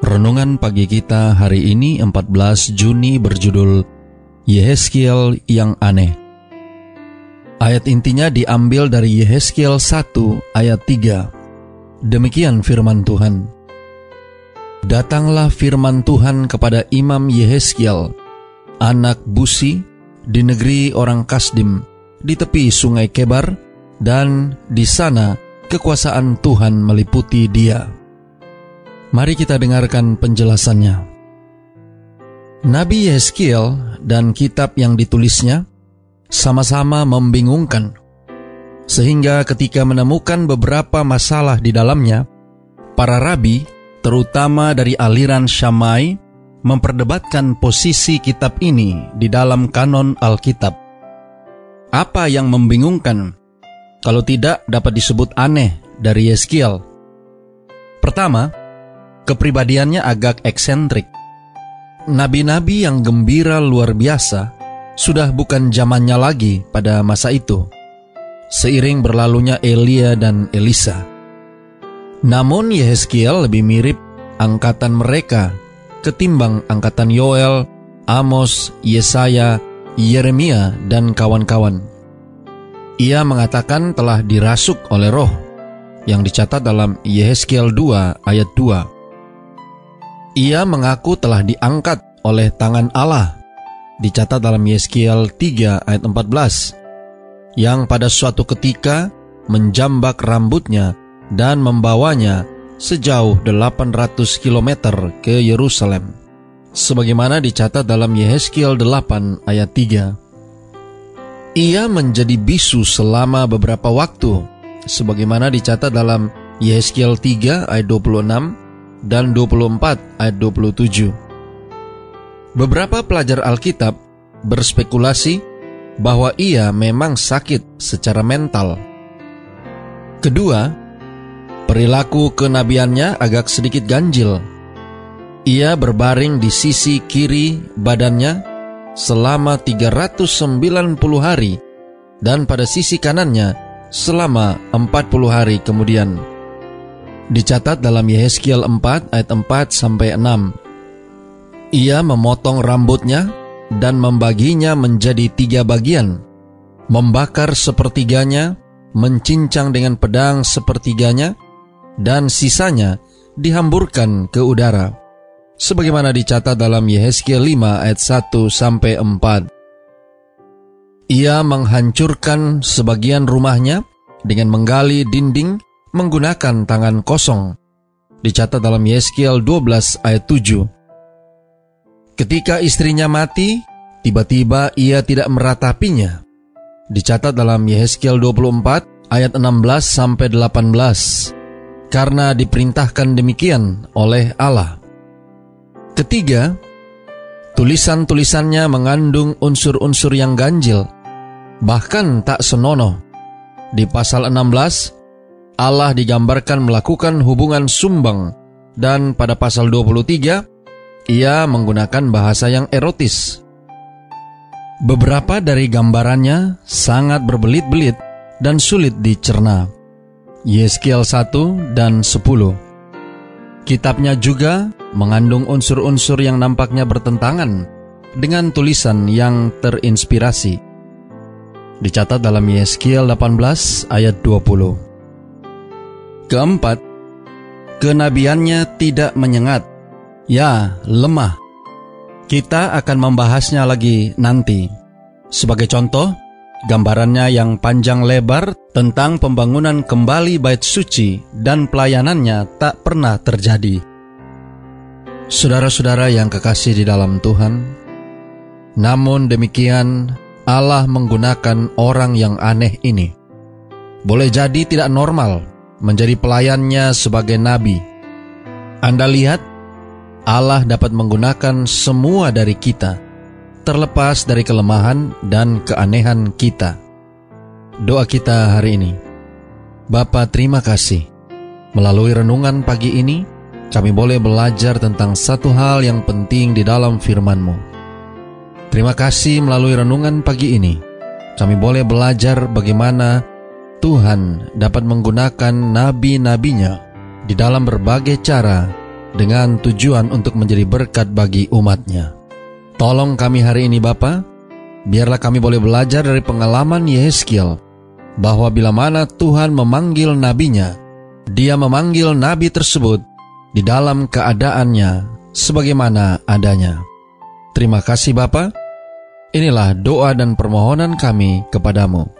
Renungan pagi kita hari ini 14 Juni berjudul Yehezkiel yang aneh. Ayat intinya diambil dari Yehezkiel 1 ayat 3. Demikian firman Tuhan. Datanglah firman Tuhan kepada Imam Yehezkiel, anak Busi, di negeri orang Kasdim, di tepi sungai Kebar, dan di sana kekuasaan Tuhan meliputi dia. Mari kita dengarkan penjelasannya. Nabi Yeskiel dan kitab yang ditulisnya sama-sama membingungkan, sehingga ketika menemukan beberapa masalah di dalamnya, para rabi, terutama dari aliran Syamai, memperdebatkan posisi kitab ini di dalam kanon Alkitab. Apa yang membingungkan? Kalau tidak dapat disebut aneh dari Yeskiel. Pertama, Kepribadiannya agak eksentrik. Nabi-nabi yang gembira luar biasa sudah bukan zamannya lagi pada masa itu. Seiring berlalunya Elia dan Elisa. Namun Yehezkiel lebih mirip angkatan mereka ketimbang angkatan Yoel, Amos, Yesaya, Yeremia, dan kawan-kawan. Ia mengatakan telah dirasuk oleh roh yang dicatat dalam Yehezkiel 2 ayat 2. Ia mengaku telah diangkat oleh tangan Allah. Dicatat dalam Yeskiel 3 ayat 14. Yang pada suatu ketika menjambak rambutnya dan membawanya sejauh 800 km ke Yerusalem. Sebagaimana dicatat dalam Yeskiel 8 ayat 3. Ia menjadi bisu selama beberapa waktu, sebagaimana dicatat dalam Yeskiel 3 ayat 26 dan 24 ayat 27. Beberapa pelajar Alkitab berspekulasi bahwa ia memang sakit secara mental. Kedua, perilaku kenabiannya agak sedikit ganjil. Ia berbaring di sisi kiri badannya selama 390 hari dan pada sisi kanannya selama 40 hari kemudian dicatat dalam Yehezkiel 4 ayat 4 sampai 6. Ia memotong rambutnya dan membaginya menjadi tiga bagian, membakar sepertiganya, mencincang dengan pedang sepertiganya, dan sisanya dihamburkan ke udara. Sebagaimana dicatat dalam Yehezkiel 5 ayat 1 sampai 4. Ia menghancurkan sebagian rumahnya dengan menggali dinding menggunakan tangan kosong. Dicatat dalam Yeskiel 12 ayat 7. Ketika istrinya mati, tiba-tiba ia tidak meratapinya. Dicatat dalam Yeskiel 24 ayat 16 sampai 18. Karena diperintahkan demikian oleh Allah. Ketiga, tulisan-tulisannya mengandung unsur-unsur yang ganjil, bahkan tak senonoh. Di pasal 16, Allah digambarkan melakukan hubungan sumbang dan pada pasal 23 ia menggunakan bahasa yang erotis. Beberapa dari gambarannya sangat berbelit-belit dan sulit dicerna. Yeskiel 1 dan 10. Kitabnya juga mengandung unsur-unsur yang nampaknya bertentangan dengan tulisan yang terinspirasi. Dicatat dalam Yeskiel 18 ayat 20. Keempat, kenabiannya tidak menyengat, ya lemah. Kita akan membahasnya lagi nanti. Sebagai contoh, gambarannya yang panjang lebar tentang pembangunan kembali bait suci dan pelayanannya tak pernah terjadi. Saudara-saudara yang kekasih di dalam Tuhan, namun demikian Allah menggunakan orang yang aneh ini. Boleh jadi tidak normal, menjadi pelayannya sebagai nabi. Anda lihat, Allah dapat menggunakan semua dari kita terlepas dari kelemahan dan keanehan kita. Doa kita hari ini. Bapa terima kasih. Melalui renungan pagi ini, kami boleh belajar tentang satu hal yang penting di dalam firman-Mu. Terima kasih melalui renungan pagi ini, kami boleh belajar bagaimana Tuhan dapat menggunakan nabi-nabinya di dalam berbagai cara dengan tujuan untuk menjadi berkat bagi umatnya. Tolong kami hari ini Bapa, biarlah kami boleh belajar dari pengalaman Yehezkiel bahwa bila mana Tuhan memanggil nabinya, dia memanggil nabi tersebut di dalam keadaannya sebagaimana adanya. Terima kasih Bapa. Inilah doa dan permohonan kami kepadamu.